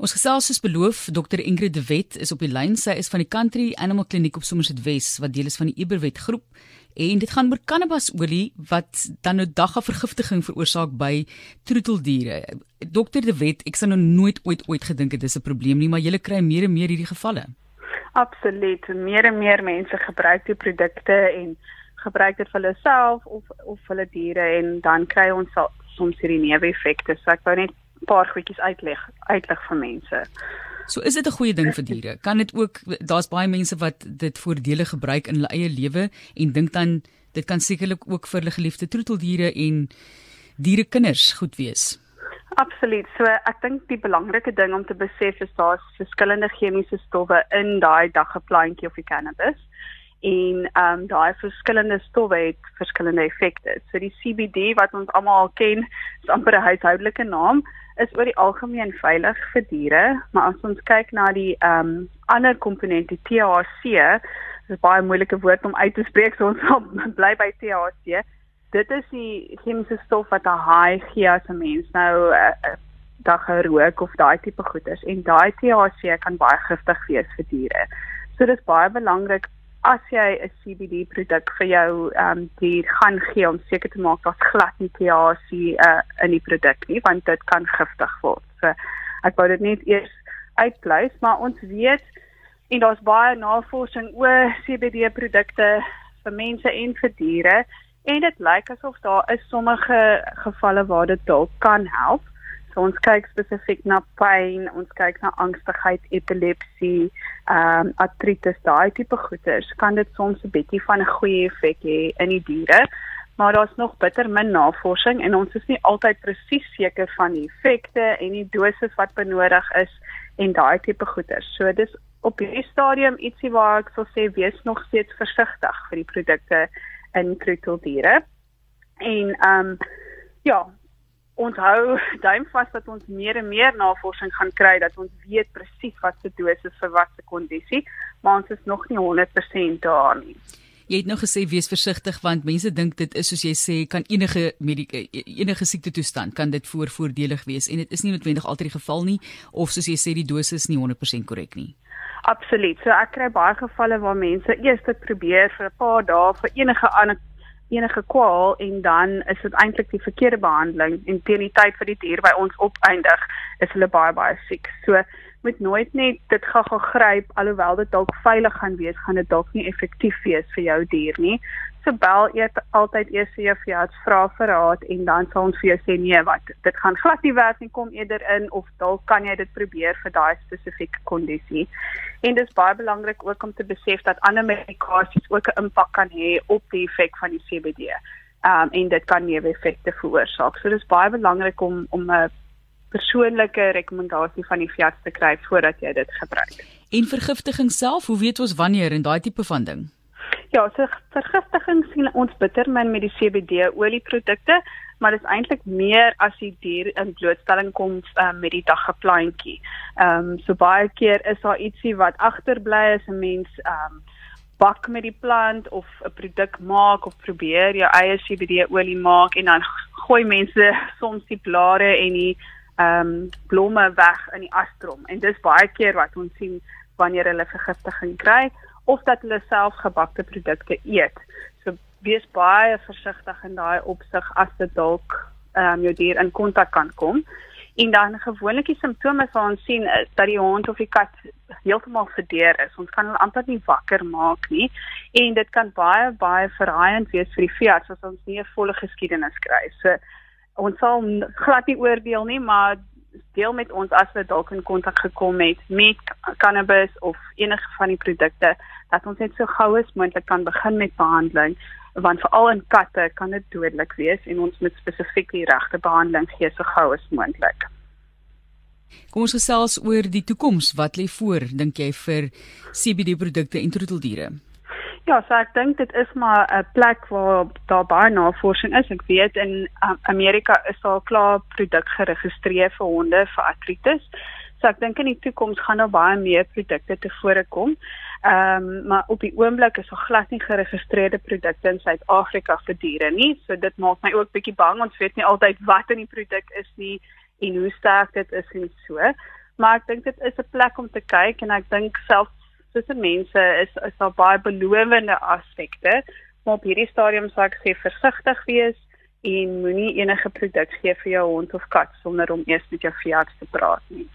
Ons gesels soos beloof, Dr Ingrid de Wet is op die lyn. Sy is van die Country Animal Kliniek op Somerset Wes wat deel is van die Eberwet groep. En dit gaan oor cannabisolie wat dan nou dagga vergiftiging veroorsaak by troeteldiere. Dr de Wet, ek sou nou nooit ooit ooit gedink het dis 'n probleem nie, maar jy kry meer en meer hierdie gevalle. Absoluut. Meer en meer mense gebruik die produkte en gebruik dit vir hulle self of of hulle diere en dan kry ons soms hierdie neeweffekte. So ek wou net paar goedjies uitleg uitlig vir mense. So is dit 'n goeie ding vir diere. Kan dit ook daar's baie mense wat dit voordele gebruik in hulle eie lewe en dink dan dit kan sekerlik ook vir hulle geliefde troeteldiere en diere kinders goed wees. Absoluut. So ek dink die belangrike ding om te besef is daar's verskillende chemiese stowwe in daai daggeplantjie of die cannabis en ehm um, daai verskillende stowwe het verskillende effekte. So die CBD wat ons almal ken, is amper 'n huishoudelike naam, is oor die algemeen veilig vir diere, maar as ons kyk na die ehm um, ander komponente THC, dis 'n baie moeilike woord om uit te spreek, so ons sal bly by THC. Dit is die chemiese stof wat 'n high gee as 'n mens nou 'n uh, uh, dag rook of daai tipe goeders en daai THC kan baie giftig wees vir diere. So dit is baie belangrik as jy 'n CBD produk vir jou ehm um, dier gaan gee om seker te maak dat glad nie THC uh, in die produk nie want dit kan giftig word. So ek wou dit net eers uitpleis, maar ons weet en daar's baie navorsing oor CBD produkte vir mense en vir diere en dit lyk asof daar is sommige gevalle waar dit dalk kan help. So ons kyk spesifiek na pyn, ons kyk na angstigheid, epilepsie, ehm um, artritis, daai tipe goeters. Kan dit soms 'n bietjie van 'n goeie effek hê in die diere, maar daar's nog bitter min navorsing en ons is nie altyd presies seker van die effekte en die doses wat benodig is en daai tipe goeters. So dis op hierdie stadium ietsie waar ek sou sê wees nog steeds versigtig vir die produkte in kroeteldiere. En ehm um, ja, ons hou duim vas dat ons meer en meer navorsing gaan kry dat ons weet presies wat se dosis vir watter kondisie, maar ons is nog nie 100% daar nie. Jy het nou gesê wees versigtig want mense dink dit is soos jy sê kan enige medika enige siekte toestand kan dit voorvoordelig wees en dit is nie noodwendig altyd die geval nie of soos jy sê die dosis is nie 100% korrek nie. Absoluut. So ek kry baie gevalle waar mense eers dit probeer vir 'n paar dae vir enige ander enige kwaal en dan is dit eintlik die verkeerde behandeling en teen die tyd vir die dier by ons opeindig is hulle baie baie siek. So moet nooit net dit gaga gryp alhoewel dit dalk veilig gaan wees, gaan dit dalk nie effektief wees vir jou dier nie. So bel eet altyd eers vir jou veearts vra vir raad en dan sal ons vir jou sê nee wat dit gaan glad nie werk nie kom eerder in of dalk kan jy dit probeer vir daai spesifieke kondisie. En dit is baie belangrik ook om te besef dat ander medikasies ook 'n impak kan hê op die effek van die CBD. Um en dit kan neeweffekte veroorsaak. So dis baie belangrik om om 'n persoonlike rekomendasie van die veearts te kry voordat jy dit gebruik. En vergiftiging self, hoe weet ons wanneer en daai tipe van ding? Ja, so vergiftiging sien ons bitter min met die CBD olieprodukte, maar dit is eintlik meer as die dier in blootstelling kom um, met die daggeplantjie. Ehm um, so baie keer is daar ietsie wat agterbly as 'n mens ehm um, bak met die plant of 'n produk maak of probeer jou eie CBD olie maak en dan gooi mense soms die blare en die ehm um, blomme weg in die astrom en dis baie keer wat ons sien wanneer hulle vergiftiging kry of dat hulle selfgebakte produkte eet. So wees baie versigtig in daai opsig as dit dalk ehm um, jou dier in kontak kan kom. En dan gewoonlik die simptome wat ons sien is dat die hond of die kat heeltemal verdeer is. Ons kan hulle amper nie wakker maak nie en dit kan baie baie verraaiend wees vir die veearts as ons nie 'n volle geskiedenis kry. So ons sal glad nie oordeel nie, maar deel met ons as hulle dalk in kontak gekom het met cannabis of enige van die produkte dat ons net so gou as moontlik kan begin met behandeling want veral in katte kan dit dodelik wees en ons moet spesifiek die regte behandeling gee so gou as moontlik. Kom ons gesels oor die toekoms. Wat lê voor dink jy vir CBD produkte en troeteldiere? Ja, so ek dink dit is maar 'n plek waar daar baie navorsing is. Ek weet in um, Amerika is daar klaar produk geregistreer vir honde vir artritis. So ek dink in die toekoms gaan daar baie meer produkte te voorkom. Ehm um, maar op die oomblik is daar glad nie geregistreerde produkte in Suid-Afrika vir diere nie. So dit maak my ook bietjie bang. Ons weet nie altyd wat in die produk is nie en hoe sterk dit is en so. maar ek dink dit is 'n plek om te kyk en ek dink selfs tussen mense is is daar baie belowende aspekte, maar op hierdie stadium sou ek sê versigtig wees en moenie enige produk gee vir jou hond of kat sonder om eers met jou veearts te praat nie.